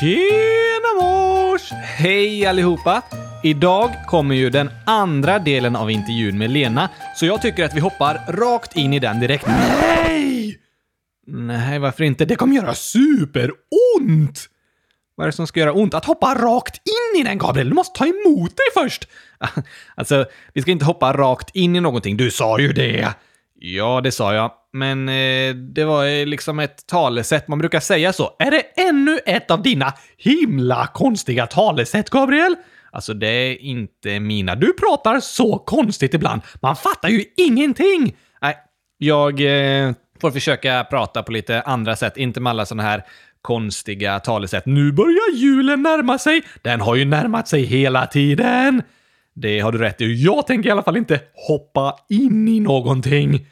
Tjena mors! Hej allihopa! Idag kommer ju den andra delen av intervjun med Lena, så jag tycker att vi hoppar rakt in i den direkt. Nej! Nej, varför inte? Det kommer göra superont! Vad är det som ska göra ont? Att hoppa rakt in i den, Gabriel! Du måste ta emot dig först! Alltså, vi ska inte hoppa rakt in i någonting. Du sa ju det! Ja, det sa jag. Men eh, det var eh, liksom ett talesätt. Man brukar säga så. Är det ännu ett av dina himla konstiga talesätt, Gabriel? Alltså, det är inte mina. Du pratar så konstigt ibland. Man fattar ju ingenting! Nej, jag eh, får försöka prata på lite andra sätt. Inte med alla sådana här konstiga talesätt. Nu börjar julen närma sig. Den har ju närmat sig hela tiden. Det har du rätt i. Jag tänker i alla fall inte hoppa in i någonting.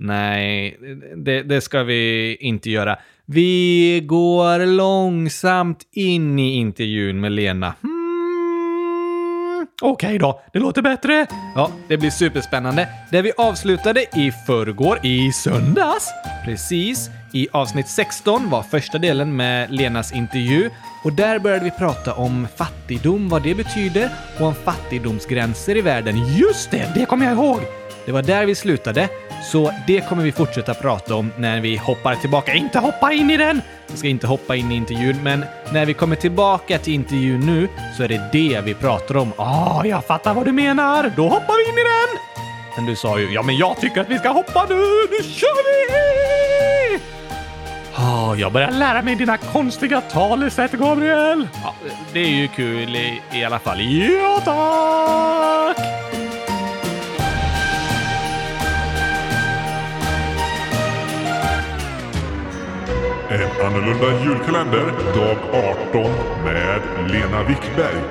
Nej, det, det, ska vi inte göra. Vi går långsamt in i intervjun med Lena. Hmm, okej okay då, det låter bättre. Ja, det blir superspännande. Det vi avslutade i förrgår, i söndags, precis, i avsnitt 16 var första delen med Lenas intervju och där började vi prata om fattigdom, vad det betyder och om fattigdomsgränser i världen. Just det, det kommer jag ihåg! Det var där vi slutade, så det kommer vi fortsätta prata om när vi hoppar tillbaka. Inte hoppa in i den! Jag ska inte hoppa in i intervjun, men när vi kommer tillbaka till intervjun nu så är det det vi pratar om. Ah, jag fattar vad du menar! Då hoppar vi in i den! Men du sa ju, ja men jag tycker att vi ska hoppa nu! Nu kör vi! Oh, jag börjar lära mig dina konstiga talesätt, Gabriel! Ja, det är ju kul i, i alla fall. Ja, tack! En annorlunda julkalender, dag 18 med Lena Wickberg.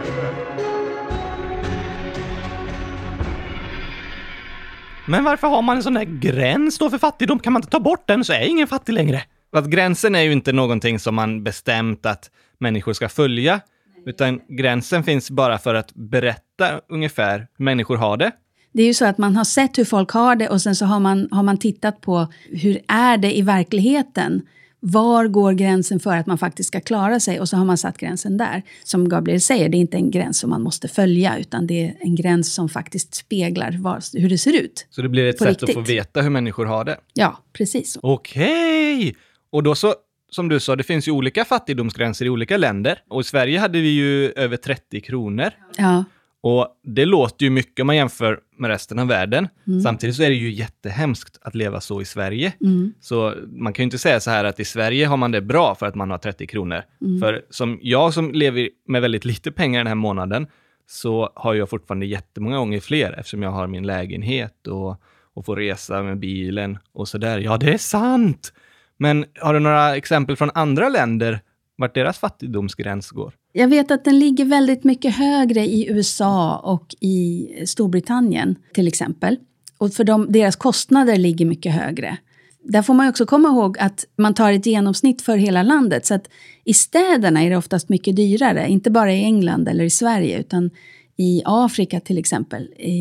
Men varför har man en sån där gräns då för fattigdom? Kan man inte ta bort den så är ingen fattig längre? Att gränsen är ju inte någonting som man bestämt att människor ska följa, utan gränsen finns bara för att berätta ungefär hur människor har det. Det är ju så att man har sett hur folk har det och sen så har man, har man tittat på hur är det i verkligheten? Var går gränsen för att man faktiskt ska klara sig? Och så har man satt gränsen där. Som Gabriel säger, det är inte en gräns som man måste följa, utan det är en gräns som faktiskt speglar var, hur det ser ut. Så det blir ett sätt riktigt. att få veta hur människor har det? Ja, precis. Okej! Okay. Och då så, som du sa, det finns ju olika fattigdomsgränser i olika länder. Och i Sverige hade vi ju över 30 kronor. Ja. Och det låter ju mycket om man jämför med resten av världen. Mm. Samtidigt så är det ju jättehemskt att leva så i Sverige. Mm. Så man kan ju inte säga så här att i Sverige har man det bra för att man har 30 kronor. Mm. För som jag som lever med väldigt lite pengar den här månaden, så har jag fortfarande jättemånga gånger fler eftersom jag har min lägenhet och, och får resa med bilen och sådär. Ja, det är sant! Men har du några exempel från andra länder vart deras fattigdomsgräns går? Jag vet att den ligger väldigt mycket högre i USA och i Storbritannien till exempel. Och för dem, deras kostnader ligger mycket högre. Där får man också komma ihåg att man tar ett genomsnitt för hela landet. Så att i städerna är det oftast mycket dyrare, inte bara i England eller i Sverige, utan i Afrika till exempel. I,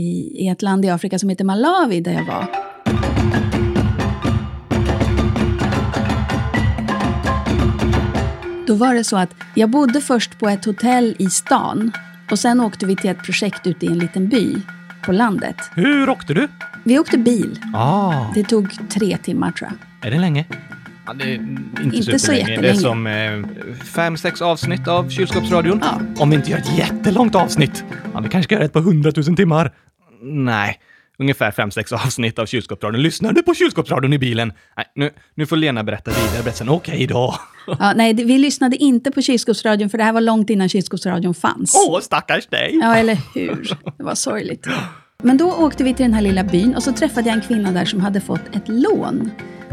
i ett land i Afrika som heter Malawi, där jag var. Då var det så att jag bodde först på ett hotell i stan och sen åkte vi till ett projekt ute i en liten by på landet. Hur åkte du? Vi åkte bil. Ah. Det tog tre timmar tror jag. Är det länge? Ja, det är inte, inte så jättelänge. Det är som eh, fem, sex avsnitt av Kylskåpsradion. Ja. Om vi inte gör ett jättelångt avsnitt. Ja, vi kanske ska göra ett på hundratusen timmar. Nej, ungefär fem, sex avsnitt av Kylskåpsradion. Lyssnar du på Kylskåpsradion i bilen? Nej, nu, nu får Lena berätta vidare. Berätta Okej okay då. Ja, nej, vi lyssnade inte på Kylskåpsradion för det här var långt innan Kylskåpsradion fanns. Åh, stackars dig! Ja, eller hur? Det var sorgligt. Men då åkte vi till den här lilla byn och så träffade jag en kvinna där som hade fått ett lån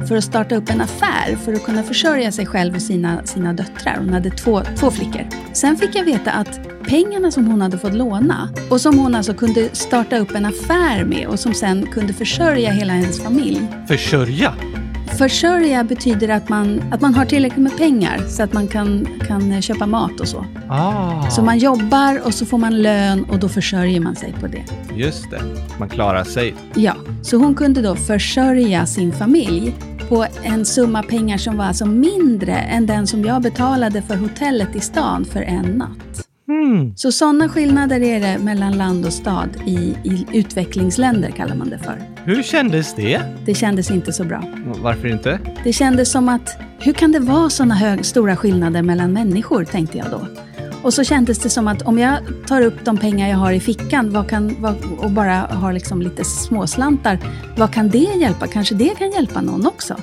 för att starta upp en affär för att kunna försörja sig själv och sina, sina döttrar. Hon hade två, två flickor. Sen fick jag veta att pengarna som hon hade fått låna och som hon alltså kunde starta upp en affär med och som sen kunde försörja hela hennes familj. Försörja? Försörja betyder att man, att man har tillräckligt med pengar så att man kan, kan köpa mat och så. Ah. Så man jobbar och så får man lön och då försörjer man sig på det. Just det, man klarar sig. Ja, så hon kunde då försörja sin familj på en summa pengar som var alltså mindre än den som jag betalade för hotellet i stan för en natt. Hmm. Så sådana skillnader är det mellan land och stad i, i utvecklingsländer kallar man det för. Hur kändes det? Det kändes inte så bra. Varför inte? Det kändes som att, hur kan det vara sådana stora skillnader mellan människor, tänkte jag då. Och så kändes det som att om jag tar upp de pengar jag har i fickan vad kan, vad, och bara har liksom lite småslantar, vad kan det hjälpa? Kanske det kan hjälpa någon också?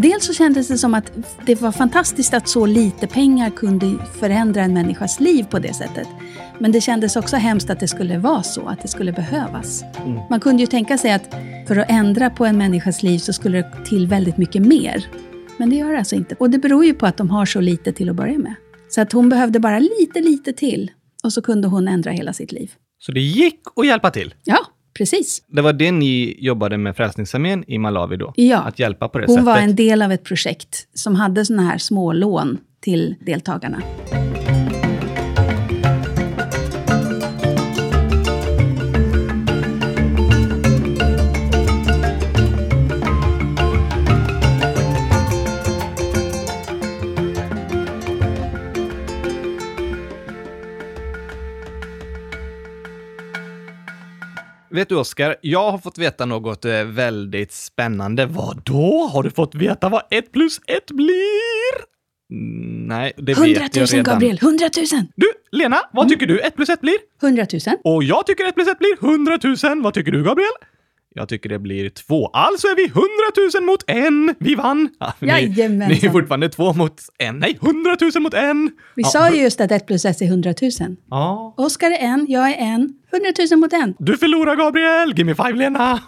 Dels så kändes det som att det var fantastiskt att så lite pengar kunde förändra en människas liv på det sättet. Men det kändes också hemskt att det skulle vara så, att det skulle behövas. Man kunde ju tänka sig att för att ändra på en människas liv så skulle det till väldigt mycket mer. Men det gör det alltså inte. Och det beror ju på att de har så lite till att börja med. Så att hon behövde bara lite, lite till. Och så kunde hon ändra hela sitt liv. Så det gick att hjälpa till? Ja, precis. Det var det ni jobbade med Frälsningsarmén i Malawi då? Ja. Att hjälpa på det Hon sättet? var en del av ett projekt som hade såna här små lån till deltagarna. Vet du Oskar, jag har fått veta något eh, väldigt spännande. Vad då? Har du fått veta vad ett plus ett blir? Mm, Nej, det vet 100 jag 000 redan. Gabriel, 100 000! Du, Lena, vad tycker du ett plus ett blir? 100 000. Och jag tycker ett plus ett blir 100 000. Vad tycker du, Gabriel? Jag tycker det blir två. Alltså är vi 100 000 mot en. Vi vann! Ja, ni, Jajamensan. ni är fortfarande två mot en. Nej, 100 000 mot en! Vi ja, sa ju just att 1 plus 1 är 100 000. Ja. Oskar är en, jag är en. 100 000 mot en. Du förlorar, Gabriel! Give me five, Lena!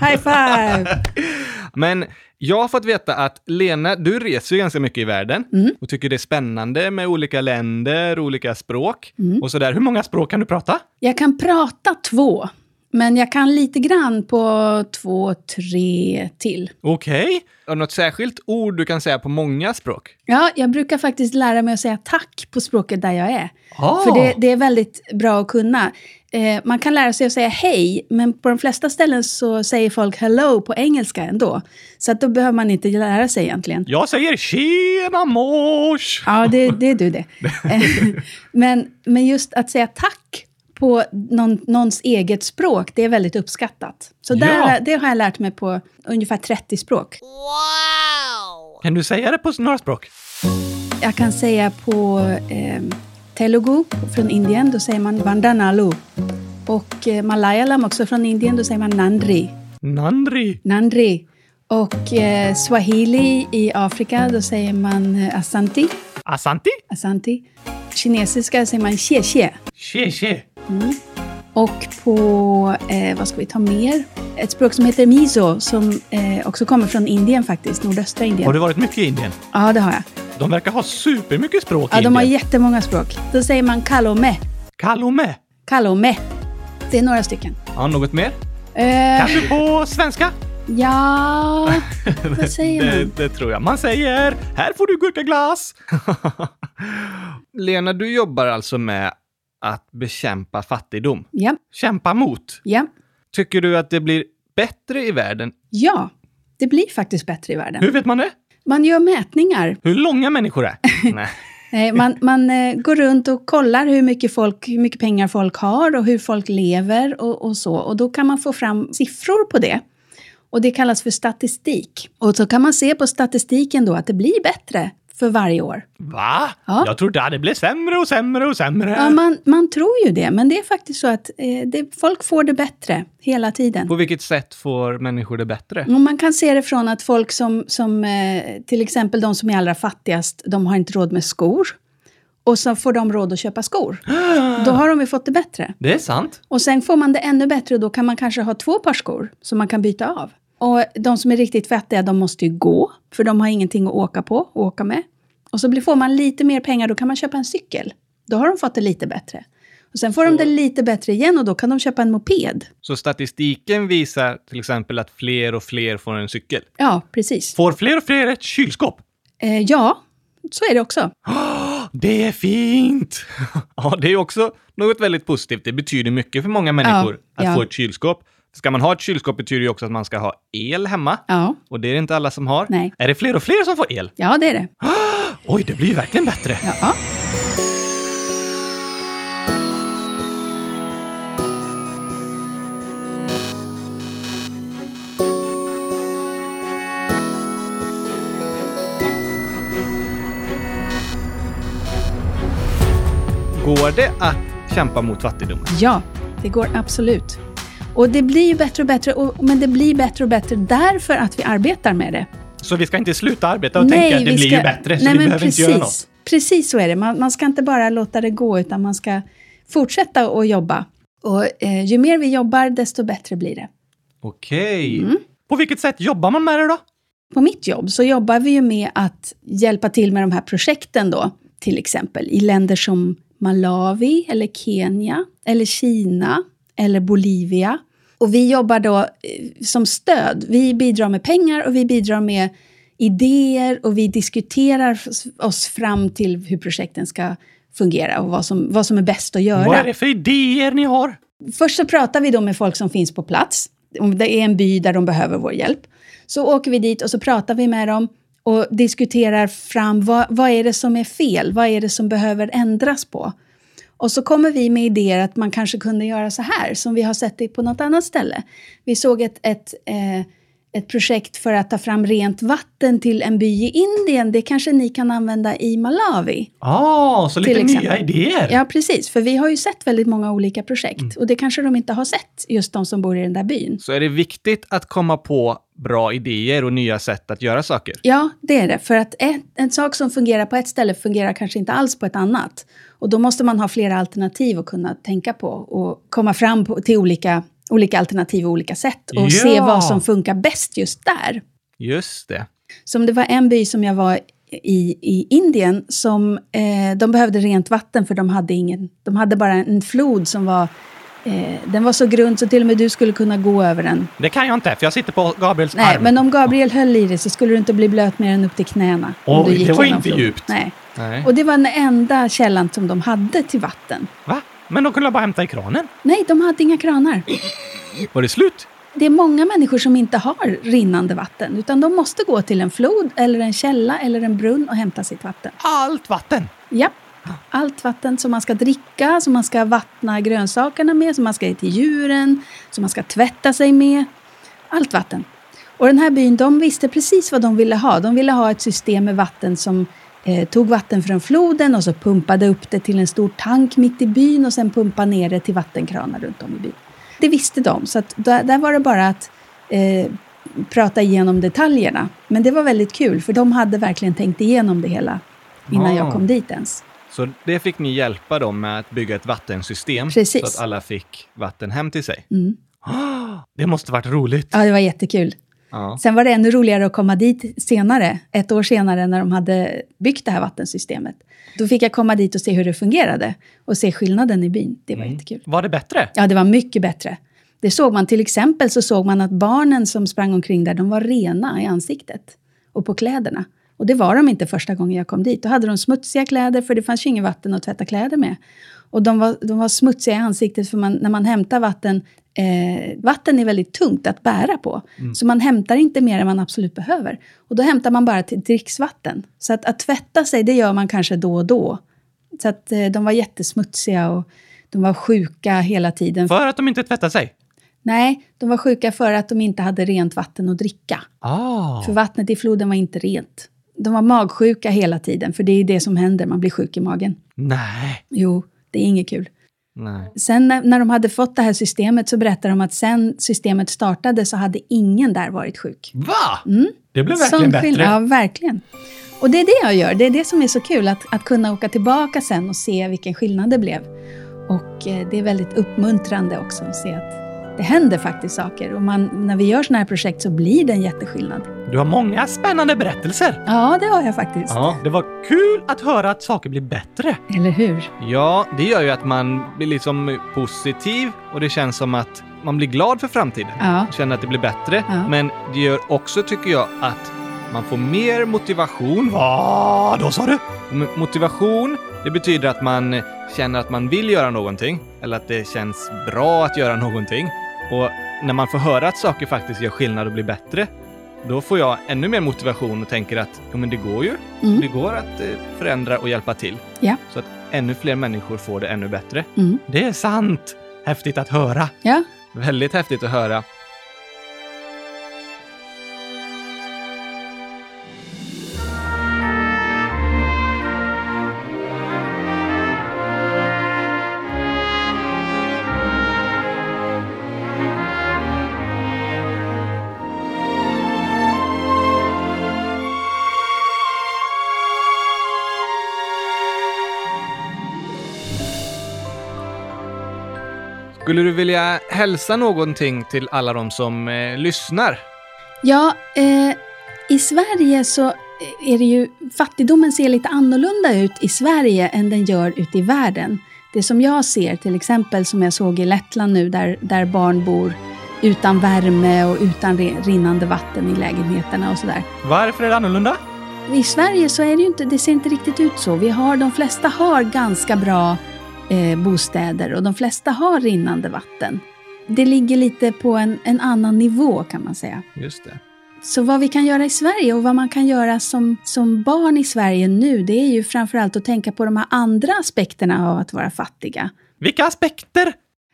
High five! Men jag har fått veta att Lena, du reser ju ganska mycket i världen Mm. och tycker det är spännande med olika länder, olika språk Mm. och sådär. Hur många språk kan du prata? Jag kan prata två, men jag kan lite grann på två, tre till. Okej. Har du något särskilt ord du kan säga på många språk? Ja, jag brukar faktiskt lära mig att säga tack på språket där jag är. Ah. För det, det är väldigt bra att kunna. Eh, man kan lära sig att säga hej, men på de flesta ställen så säger folk hello på engelska ändå. Så att då behöver man inte lära sig egentligen. Jag säger tjena mors! Ja, det, det är du det. Eh, men, men just att säga tack på någon, någons eget språk, det är väldigt uppskattat. Så där, Ja. det har jag lärt mig på ungefär 30 språk. Kan du säga det på några språk? Jag kan säga på eh, telugu från Indien, då säger man vandanalu. Och eh, malayalam också från Indien, då säger man nandri. Nandri. Nandri. Och eh, swahili i Afrika, då säger man eh, asanti. Asanti? asanti. Kinesiska säger man xie xie. Xie xie. Och på, eh, vad ska vi ta mer? Ett språk som heter mizo, som eh, också kommer från Indien faktiskt, nordöstra Indien. Har du varit mycket i Indien? Ja, det har jag. De verkar ha supermycket språk Ja, i de har Indien. jättemånga språk. Då säger man kalome. Kalome. Kalome. Det är några stycken. Ja, något mer? Eh, Kanske på svenska? ja, vad säger det, man? det tror jag. Man säger “Här får du gurkaglass”. Lena, du jobbar alltså med att bekämpa fattigdom. Ja, Kämpa mot. ja, Tycker du att det blir bättre i världen? ja. Det blir faktiskt bättre i världen. Hur vet man det? Man gör mätningar. Hur långa människor är? Nej. Nej, man man eh, går runt och kollar hur mycket, folk, hur mycket pengar folk har och hur folk lever och, och så. Och då kan man få fram siffror på det. Och det kallas för statistik. Och så kan man se på statistiken då att det blir bättre för varje år. Va? Ja. Jag trodde att det blev sämre och sämre och sämre. Ja, man, man tror ju det, men det är faktiskt så att eh, det, folk får det bättre hela tiden. På vilket sätt får människor det bättre? Och man kan se det från att folk som, som eh, till exempel de som är allra fattigast, de har inte råd med skor. Och så får de råd att köpa skor. Då har de ju fått det bättre. Det är sant. Och sen får man det ännu bättre och då kan man kanske ha två par skor som man kan byta av. Och de som är riktigt fattiga, de måste ju gå, för de har ingenting att åka på åka med. Och så får man lite mer pengar, då kan man köpa en cykel. Då har de fått det lite bättre. Och sen får de det lite bättre igen och då kan de köpa en moped. Så statistiken visar till exempel att fler och fler får en cykel. Ja, precis. Får fler och fler ett kylskåp? Eh, ja, så är det också. Det är fint! ja, det är också något väldigt positivt. Det betyder mycket för många människor Ja, att ja. få ett kylskåp. Ska man ha ett kylskåp betyder ju också att man ska ha el hemma. Ja, Och det är det inte alla som har. Nej. Är det fler och fler som får el? ja det är det. Oj, det blir ju verkligen bättre. Ja. Går det att kämpa mot fattigdomen? ja, det går absolut. Och det blir ju bättre och bättre, och, men det blir bättre och bättre därför att vi arbetar med det. Så vi ska inte sluta arbeta och tänka att det blir ska- ju bättre, så Nej, vi behöver precis, inte göra något. Precis så är det. Man, man ska inte bara låta det gå, utan man ska fortsätta att jobba. Och eh, ju mer vi jobbar, desto bättre blir det. Okej. Mm. På vilket sätt jobbar man med det då? På mitt jobb så jobbar vi ju med att hjälpa till med de här projekten då, till exempel i länder som Malawi, eller Kenya, eller Kina, eller Bolivia. Och vi jobbar då eh, som stöd. Vi bidrar med pengar och vi bidrar med idéer och vi diskuterar oss fram till hur projekten ska fungera och vad som, vad som är bäst att göra. Vad är det för idéer ni har? Först så pratar vi då med folk som finns på plats. Om det är en by där de behöver vår hjälp. Så åker vi dit och så pratar vi med dem och diskuterar fram vad, vad är det som är fel? Vad är det som behöver ändras på? Och så kommer vi med idéer att man kanske kunde göra så här, som vi har sett det på något annat ställe. Vi såg ett, ett, eh, ett projekt för att ta fram rent vatten till en by i Indien. Det kanske ni kan använda i Malawi. Ah, så lite nya idéer. Ja, precis. För vi har ju sett väldigt många olika projekt. Och det kanske de inte har sett, just de som bor i den där byn. Så är det viktigt att komma på bra idéer och nya sätt att göra saker. Ja, det är det. För att en, en sak som fungerar på ett ställe fungerar kanske inte alls på ett annat. Och då måste man ha flera alternativ att kunna tänka på och komma fram på, till olika, olika alternativ och olika sätt och Ja. se vad som funkar bäst just där. Just det. Som det var en by som jag var i, i Indien som eh, de behövde rent vatten för de hade ingen, de hade bara en flod som var eh, den var så grund så till och med du skulle kunna gå över den. Det kan jag inte, för jag sitter på Gabriels Nej, arm. men om Gabriel höll i det så skulle du inte bli blöt mer än upp till knäna. om Oj, det var inte floden. djupt. Nej. Nej. Och det var den enda källan som de hade till vatten. Va? Men de kunde bara hämta i kranen? Nej, de hade inga kranar. Var det slut? Det är många människor som inte har rinnande vatten, utan de måste gå till en flod eller en källa eller en brunn och hämta sitt vatten. Allt vatten! Ja, allt vatten som man ska dricka, som man ska vattna grönsakerna med, som man ska ge till djuren, som man ska tvätta sig med. Allt vatten. Och den här byn, de visste precis vad de ville ha. De ville ha ett system med vatten som eh, tog vatten från floden och så pumpade upp det till en stor tank mitt i byn och sen pumpade ner det till vattenkranar runt om i byn. Det visste de, så att där, där var det bara att eh, prata igenom detaljerna. Men det var väldigt kul, för de hade verkligen tänkt igenom det hela innan Ah. jag kom dit ens. Så det fick ni hjälpa dem med att bygga ett vattensystem Precis. så att alla fick vatten hem till sig. Mm. Det måste varit roligt. Ja, det var jättekul. Ja. Sen var det ännu roligare att komma dit senare, ett år senare, när de hade byggt det här vattensystemet. Då fick jag komma dit och se hur det fungerade och se skillnaden i byn. Det var jättekul. Var det bättre? Ja, det var mycket bättre. Det såg man till exempel så såg man att barnen som sprang omkring där, de var rena i ansiktet och på kläderna. Och det var de inte första gången jag kom dit. Då hade de smutsiga kläder, för det fanns ju inget vatten att tvätta kläder med. Och de var, de var smutsiga i ansiktet, för man, när man hämtar vatten, eh, vatten är väldigt tungt att bära på. Så man hämtar inte mer än man absolut behöver. Och då hämtar man bara till dricksvatten. Så att, att tvätta sig, det gör man kanske då och då. Så att eh, de var jättesmutsiga och de var sjuka hela tiden. För att de inte tvättade sig? Nej, de var sjuka för att de inte hade rent vatten att dricka. Ah. För vattnet i floden var inte rent. De var magsjuka hela tiden, för det är det som händer, man blir sjuk i magen. Nej. Jo, det är inget kul. Nej. Sen när, när de hade fått det här systemet så berättade de att sen systemet startade så hade ingen där varit sjuk. Va? Det blev verkligen Sån bättre. Ja, verkligen. Och det är det jag gör. Det är det som är så kul, att, att kunna åka tillbaka sen och se vilken skillnad det blev. Och eh, det är väldigt uppmuntrande också att se att det händer faktiskt saker. Och man, när vi gör sådana här projekt så blir det en jätteskillnad. Du har många spännande berättelser. Ja, det har jag faktiskt. Ja, det var kul att höra att saker blir bättre. Eller hur? Ja, det gör ju att man blir liksom positiv och det känns som att man blir glad för framtiden. Ja. Känner att det blir bättre. Ja. Men det gör också, tycker jag, att man får mer motivation. Vad då sa du? Motivation, det betyder att man känner att man vill göra någonting. Eller att det känns bra att göra någonting. Och när man får höra att saker faktiskt gör skillnad och blir bättre, då får jag ännu mer motivation och tänker att ja, men det går ju. Mm. Det går att eh, förändra och hjälpa till. Ja. Så att ännu fler människor får det ännu bättre. Mm. Det är sant! Häftigt att höra. Ja, Väldigt häftigt att höra. Skulle du vilja hälsa någonting till alla de som eh, lyssnar? ja eh, i Sverige så är det ju, fattigdomen ser lite annorlunda ut i Sverige än den gör ute i världen. Det som jag ser, till exempel som jag såg i Lettland nu, där, där barn bor utan värme och utan rinnande vatten i lägenheterna och sådär. Varför är det annorlunda? I Sverige så är det ju inte, det ser inte riktigt ut så. Vi har, de flesta har ganska bra eh, bostäder och de flesta har rinnande vatten. Det ligger lite på en, en annan nivå kan man säga. Just det. Så vad vi kan göra i Sverige och vad man kan göra som, som barn i Sverige nu, det är ju framförallt att tänka på de här andra aspekterna av att vara fattiga. Vilka aspekter?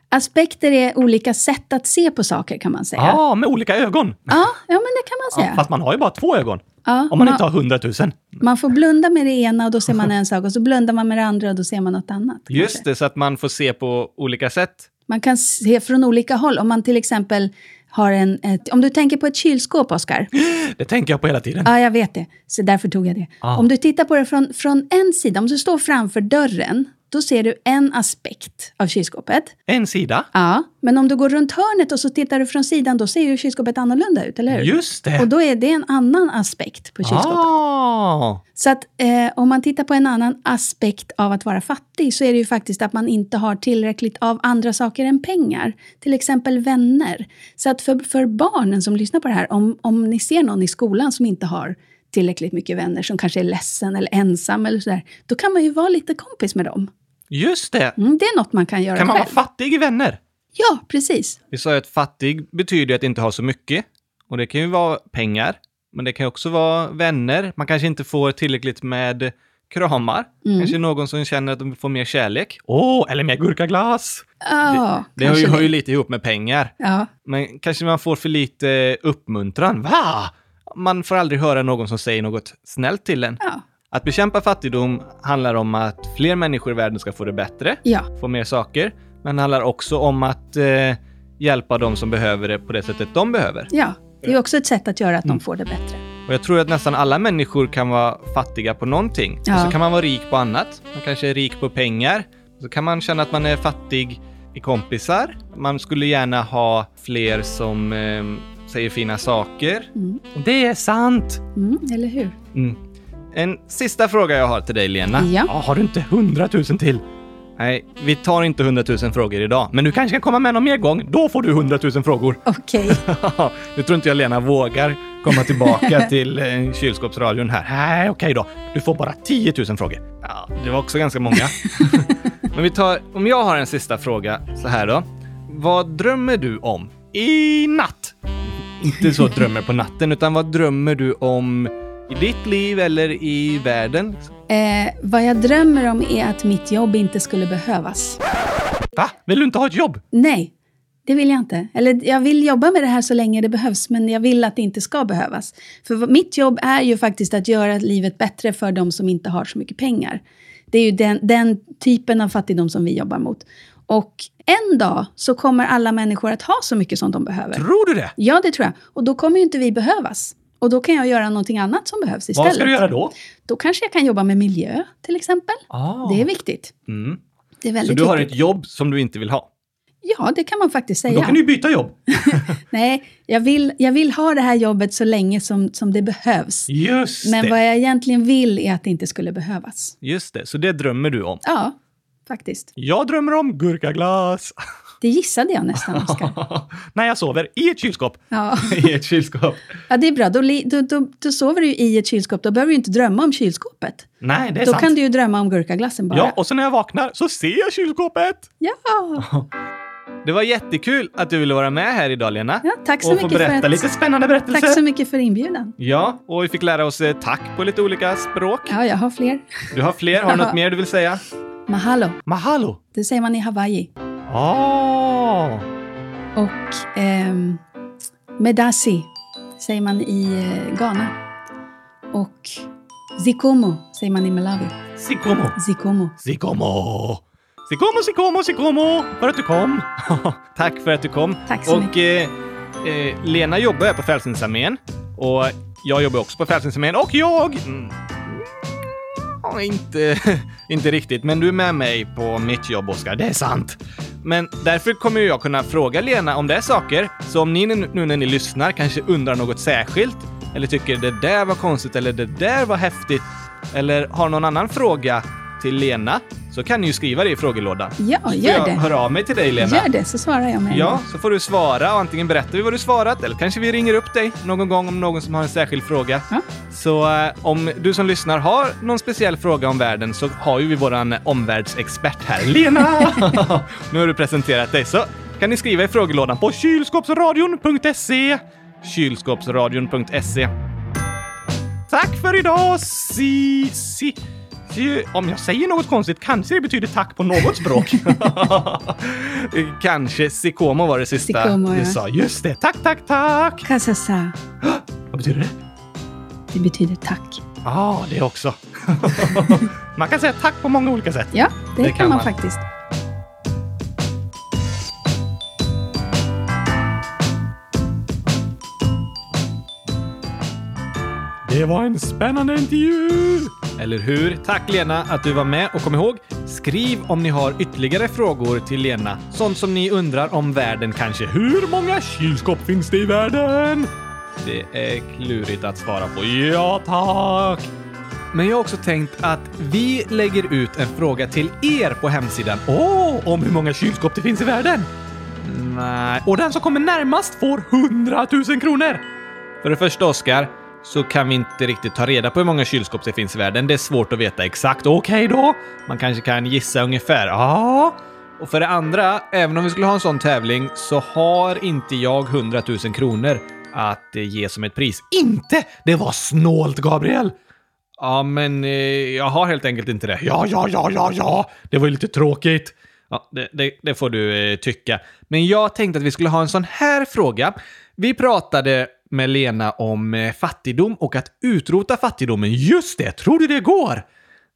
Aspekter är olika sätt att se på saker kan man säga. Ja, med olika ögon. Ja, ja men det kan man säga. fast man har ju bara två ögon. Ja, Om man inte har hundratusen. man får blunda med det ena och då ser man en sak och så blundar man med det andra och då ser man något annat. Just kanske. det, så att man får se på olika sätt. Man kan se från olika håll. Om man till exempel har en... Ett, om du tänker på ett kylskåp, Oskar. Det tänker jag på hela tiden. Ja, jag vet det. Så därför tog jag det. Ah. Om du tittar på det från, från en sida, om du står framför dörren, då ser du en aspekt av kylskåpet. En sida. Ja, men om du går runt hörnet och så tittar du från sidan, då ser ju kylskåpet annorlunda ut, eller hur? Just det. Och då är det en annan aspekt på kylskåpet. Ah. Så att eh, om man tittar på en annan aspekt av att vara fattig så är det ju faktiskt att man inte har tillräckligt av andra saker än pengar. Till exempel vänner. Så att för, för barnen som lyssnar på det här, om, om ni ser någon i skolan som inte har tillräckligt mycket vänner, som kanske är ledsen eller ensam eller sådär, då kan man ju vara lite kompis med dem. Just det. Mm, det är något man kan göra Kan man vara själv. fattig i vänner? Ja, precis. Vi sa ju att fattig betyder att inte ha så mycket. Och det kan ju vara pengar, men det kan också vara vänner. Man kanske inte får tillräckligt med kramar. Mm. Kanske någon som känner att de får mer kärlek. Åh, eller mer gurkaglass! Ja, Det har ju, ju lite ihop med pengar. Ja, Men kanske man får för lite uppmuntran. Va? Man får aldrig höra någon som säger något snällt till en. ja, Att bekämpa fattigdom handlar om att fler människor i världen ska få det bättre, ja. få mer saker, men handlar också om att eh, hjälpa de som behöver det på det sättet de behöver. ja. Det är också ett sätt att göra att Mm. de får det bättre. Och jag tror att nästan alla människor kan vara fattiga på någonting. Ja. Och så kan man vara rik på annat. Man kanske är rik på pengar. Så kan man känna att man är fattig i kompisar. Man skulle gärna ha fler som eh, säger fina saker. Mm. Det är sant! Mm, eller hur? En sista fråga jag har till dig, Lena. Ja. har du inte hundratusen till? Nej, vi tar inte hundratusen frågor idag, men du kanske kan komma med någon mer gång. Då får du hundratusen frågor. Okej. nu tror inte jag Lena vågar komma tillbaka till eh, kylskåpsradion här. Nej, okej då. Du får bara 10 000 frågor. Ja, det var också ganska många. men vi tar, om jag har en sista fråga så här då. Vad drömmer du om i natt? Inte så drömmer på natten, utan vad drömmer du om i ditt liv eller i världen? Eh, vad jag drömmer om är att mitt jobb inte skulle behövas. Va? Vill du inte ha ett jobb? Nej, det vill jag inte. Eller jag vill jobba med det här så länge det behövs, men jag vill att det inte ska behövas. För mitt jobb är ju faktiskt att göra livet bättre för de som inte har så mycket pengar. Det är ju den, den typen av fattigdom som vi jobbar mot. Och en dag så kommer alla människor att ha så mycket som de behöver. Tror du det? Ja, det tror jag. Och då kommer ju inte vi behövas. Och då kan jag göra någonting annat som behövs istället. Vad ska du göra då? Då kanske jag kan jobba med miljö, till exempel. Ah. Det är viktigt. Mm. Det är väldigt Så du har viktigt. ett jobb som du inte vill ha? Ja, det kan man faktiskt säga. Då kan du ju byta jobb. Nej, jag vill, jag vill ha det här jobbet så länge som, som det behövs. Just Men det. vad jag egentligen vill är att det inte skulle behövas. Just det, så det drömmer du om. Ja, faktiskt. Jag drömmer om gurkaglass. Det gissade jag nästan, Oskar. När jag sover i ett kylskåp. Ja. I ett kylskåp. ja, det är bra. Då, då, då, då sover du i ett kylskåp. Då behöver du inte drömma om kylskåpet. Nej, det är Då sant. kan du ju drömma om gurkaglassen bara. Ja, och så när jag vaknar så ser jag kylskåpet. Ja. Det var jättekul att du ville vara med här idag, Lena. Ja, tack så och få mycket för berätta att- lite spännande berättelser. Tack så mycket för inbjudan. Ja, och vi fick lära oss eh, tack på lite olika språk. Ja, jag har fler. Du har fler. Har du något mer du vill säga? Mahalo, Mahalo! det säger man i Hawaii. Ah! Och ehm, Medasi säger man i eh, Ghana. Och Zikomo säger man i Malawi. Sikomo! Zikomo. Sikomo! Sikomo, Sikomo, Sikomo! För att du kom! Tack för att du kom. Tack så och, eh, eh, Lena jobbar här på Frälsningsarmén. Och jag jobbar också på Frälsningsarmén. Och jag... Mm, ja, inte, inte riktigt, men du är med mig på mitt jobb, Oskar. Det är sant. Men därför kommer jag kunna fråga Lena om det är saker. Så om ni nu när ni lyssnar kanske undrar något särskilt, eller tycker det där var konstigt, eller det där var häftigt, eller har någon annan fråga till Lena, så kan ni ju skriva det i frågelådan. Ja, gör jag det. höra av mig till dig, Lena. Gör det, så svarar jag med Ja, så får du svara och antingen berättar vi vad du svarat eller kanske vi ringer upp dig någon gång om någon som har en särskild fråga. Ja. Så eh, om du som lyssnar har någon speciell fråga om världen så har ju vi våran omvärldsexpert här, Lena! nu har du presenterat dig, så kan ni skriva i frågelådan på kylskåpsradion.se kylskåpsradion.se Tack för idag, si, si. Si. Om jag säger något konstigt kanske det betyder tack på något språk. kanske Sikomo var det sista Sikomo, du ja. sa. Just det. Tack, tack, tack. Kasasa, Vad betyder det? det betyder tack. Ja, ah, det också. man kan säga tack på många olika sätt. Ja, det, Det kan, kan man, man. faktiskt. Det var en spännande intervju! Eller hur? Tack Lena att du var med och kom ihåg, skriv om ni har ytterligare frågor till Lena. Sånt som ni undrar om världen kanske. Hur många kylskåp finns det i världen? Det är klurigt att svara på. Ja, tack! Men jag har också tänkt att vi lägger ut en fråga till er på hemsidan. Åh, om hur många kylskåp det finns i världen? Nej. Och den som kommer närmast får 100 000 kronor! För det första, Oskar, så kan vi inte riktigt ta reda på hur många kylskåp det finns i världen. Det är svårt att veta exakt. Okej då, man kanske kan gissa ungefär. Ja. Och för det andra, även om vi skulle ha en sån tävling så har inte jag 100 000 kronor att eh, ge som ett pris. Inte? Det var snålt, Gabriel! Ja, men eh, jag har helt enkelt inte det. Ja, ja, ja, ja, ja. Det var ju lite tråkigt. Ja, det, det, det får du eh, tycka. Men jag tänkte att vi skulle ha en sån här fråga. Vi pratade med Lena om eh, fattigdom och att utrota fattigdomen. Just det! Tror du det går?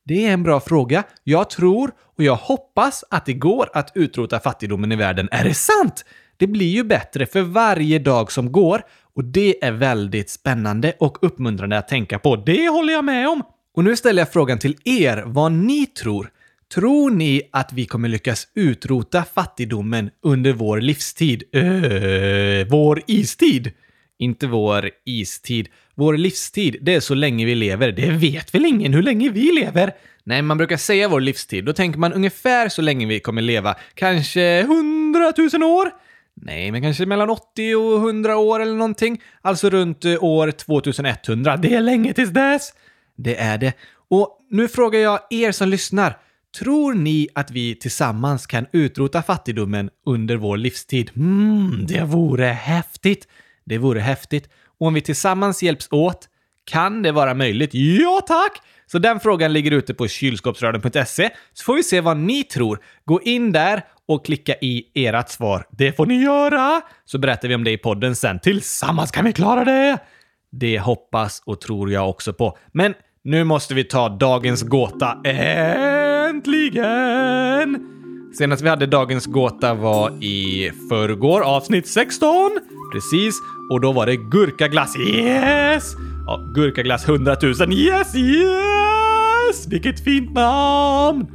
Det är en bra fråga. Jag tror och jag hoppas att det går att utrota fattigdomen i världen. Är det sant? Det blir ju bättre för varje dag som går och det är väldigt spännande och uppmuntrande att tänka på. Det håller jag med om! Och nu ställer jag frågan till er vad ni tror. Tror ni att vi kommer lyckas utrota fattigdomen under vår livstid? Öh, vår istid? Inte vår istid. Vår livstid, det är så länge vi lever. Det vet väl ingen hur länge vi lever? Nej, man brukar säga vår livstid. Då tänker man ungefär så länge vi kommer leva. Kanske hundratusen år? Nej, men kanske mellan 80 och 100 år eller någonting. Alltså runt eh, år 2100. Det är länge tills dess. Det är det. Och nu frågar jag er som lyssnar. Tror ni att vi tillsammans kan utrota fattigdomen under vår livstid? Mm, det vore häftigt. Det vore häftigt. Och om vi tillsammans hjälps åt, kan det vara möjligt? Ja, tack! Så den frågan ligger ute på kylskåpsradion.se, så får vi se vad ni tror. Gå in där och klicka i ert svar. Det får ni göra! Så berättar vi om det i podden sen. Tillsammans kan vi klara det! Det hoppas och tror jag också på. Men nu måste vi ta dagens gåta. Eh! Äntligen! Senast vi hade dagens gåta var i förrgår, avsnitt 16. Precis, och då var det gurkaglass. Yes! Ja, gurkaglass 100 000. Yes, yes! Vilket fint namn!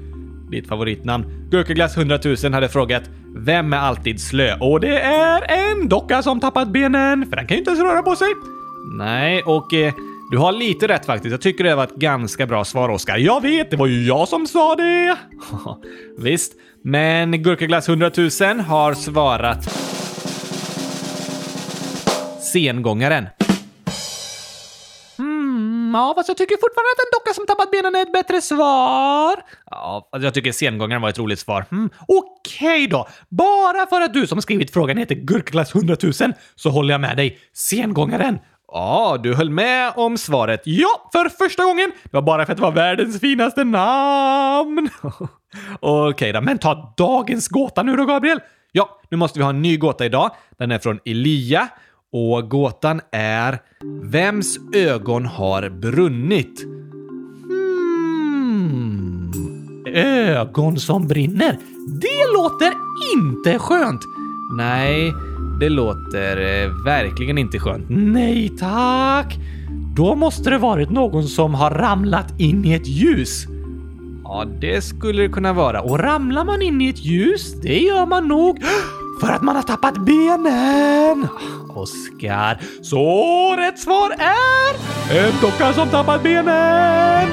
Ditt favoritnamn. Gurkaglass 100 000 hade frågat Vem är alltid slö? Och det är en docka som tappat benen, för den kan ju inte ens röra på sig. Nej, och eh, du har lite rätt faktiskt. Jag tycker det var ett ganska bra svar, Oskar. Jag vet, det var ju jag som sa det! Visst, men Gurkaglass 100 000 har svarat Sengångaren. Hmm, ja, fast jag tycker fortfarande att en docka som tappat benen är ett bättre svar. Ja, jag tycker sengångaren var ett roligt svar. Mm, Okej då. Bara för att du som skrivit frågan heter Gurkglass 100 000 så håller jag med dig. Sengångaren. Ja, du höll med om svaret. Ja, för första gången. Det var bara för att det var världens finaste namn. Okej då, men ta dagens gåta nu då, Gabriel. Ja, nu måste vi ha en ny gåta idag. Den är från Elia och gåtan är Vems ögon har brunnit? Hmm. Ögon som brinner? Det låter inte skönt! Nej, det låter eh, verkligen inte skönt. Nej tack! Då måste det varit någon som har ramlat in i ett ljus. Ja, det skulle det kunna vara. Och ramlar man in i ett ljus, det gör man nog för att man har tappat benen. Oskar. Så rätt svar är en docka som tappat benen.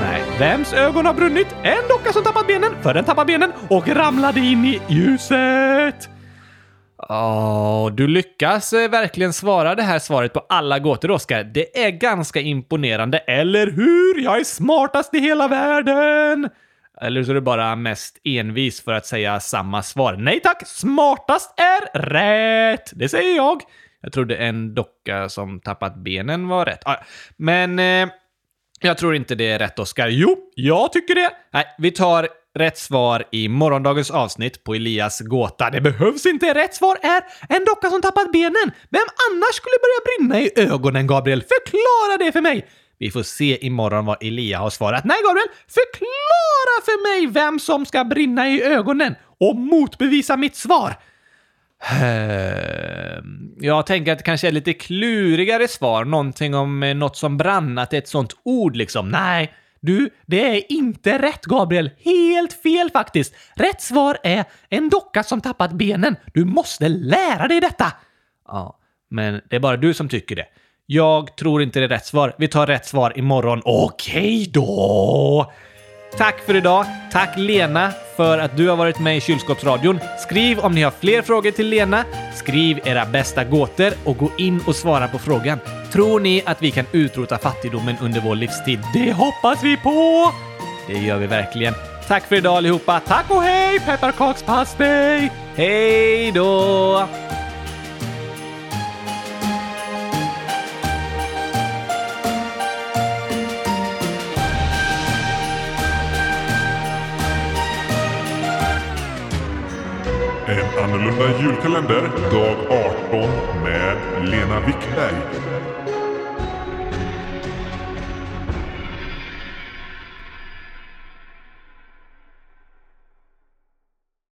Nej, vems ögon har brunnit? En docka som tappat benen, för den tappade benen och ramlade in i ljuset. Oh, du lyckas eh, verkligen svara det här svaret på alla gåtor, Oskar. Det är ganska imponerande, eller hur? Jag är smartast i hela världen! Eller så är du bara mest envis för att säga samma svar. Nej tack! Smartast är rätt! Det säger jag. Jag trodde en docka som tappat benen var rätt. Ah, men eh, jag tror inte det är rätt, Oskar. Jo, jag tycker det. Nej, vi tar rätt svar i morgondagens avsnitt på Elias gåta. Det behövs inte. Rätt svar är en docka som tappat benen. Vem annars skulle börja brinna i ögonen, Gabriel? Förklara det för mig! Vi får se imorgon vad Elia har svarat. Nej, Gabriel! Förklara för mig vem som ska brinna i ögonen och motbevisa mitt svar. Ehm, jag tänker att det kanske är lite klurigare svar. Någonting om eh, något som brann, att det är ett sånt ord liksom. Nej, du, det är inte rätt, Gabriel. Helt fel faktiskt. Rätt svar är en docka som tappat benen. Du måste lära dig detta. Ja, men det är bara du som tycker det. Jag tror inte det är rätt svar. Vi tar rätt svar imorgon. Okej då! Tack för idag. Tack Lena för att du har varit med i Kylskåpsradion. Skriv om ni har fler frågor till Lena. Skriv era bästa gåtor och gå in och svara på frågan. Tror ni att vi kan utrota fattigdomen under vår livstid? Det hoppas vi på! Det gör vi verkligen. Tack för idag allihopa. Tack och hej pepparkakspastej! Hej då! En annorlunda julkalender dag 18 med Lena Wickberg.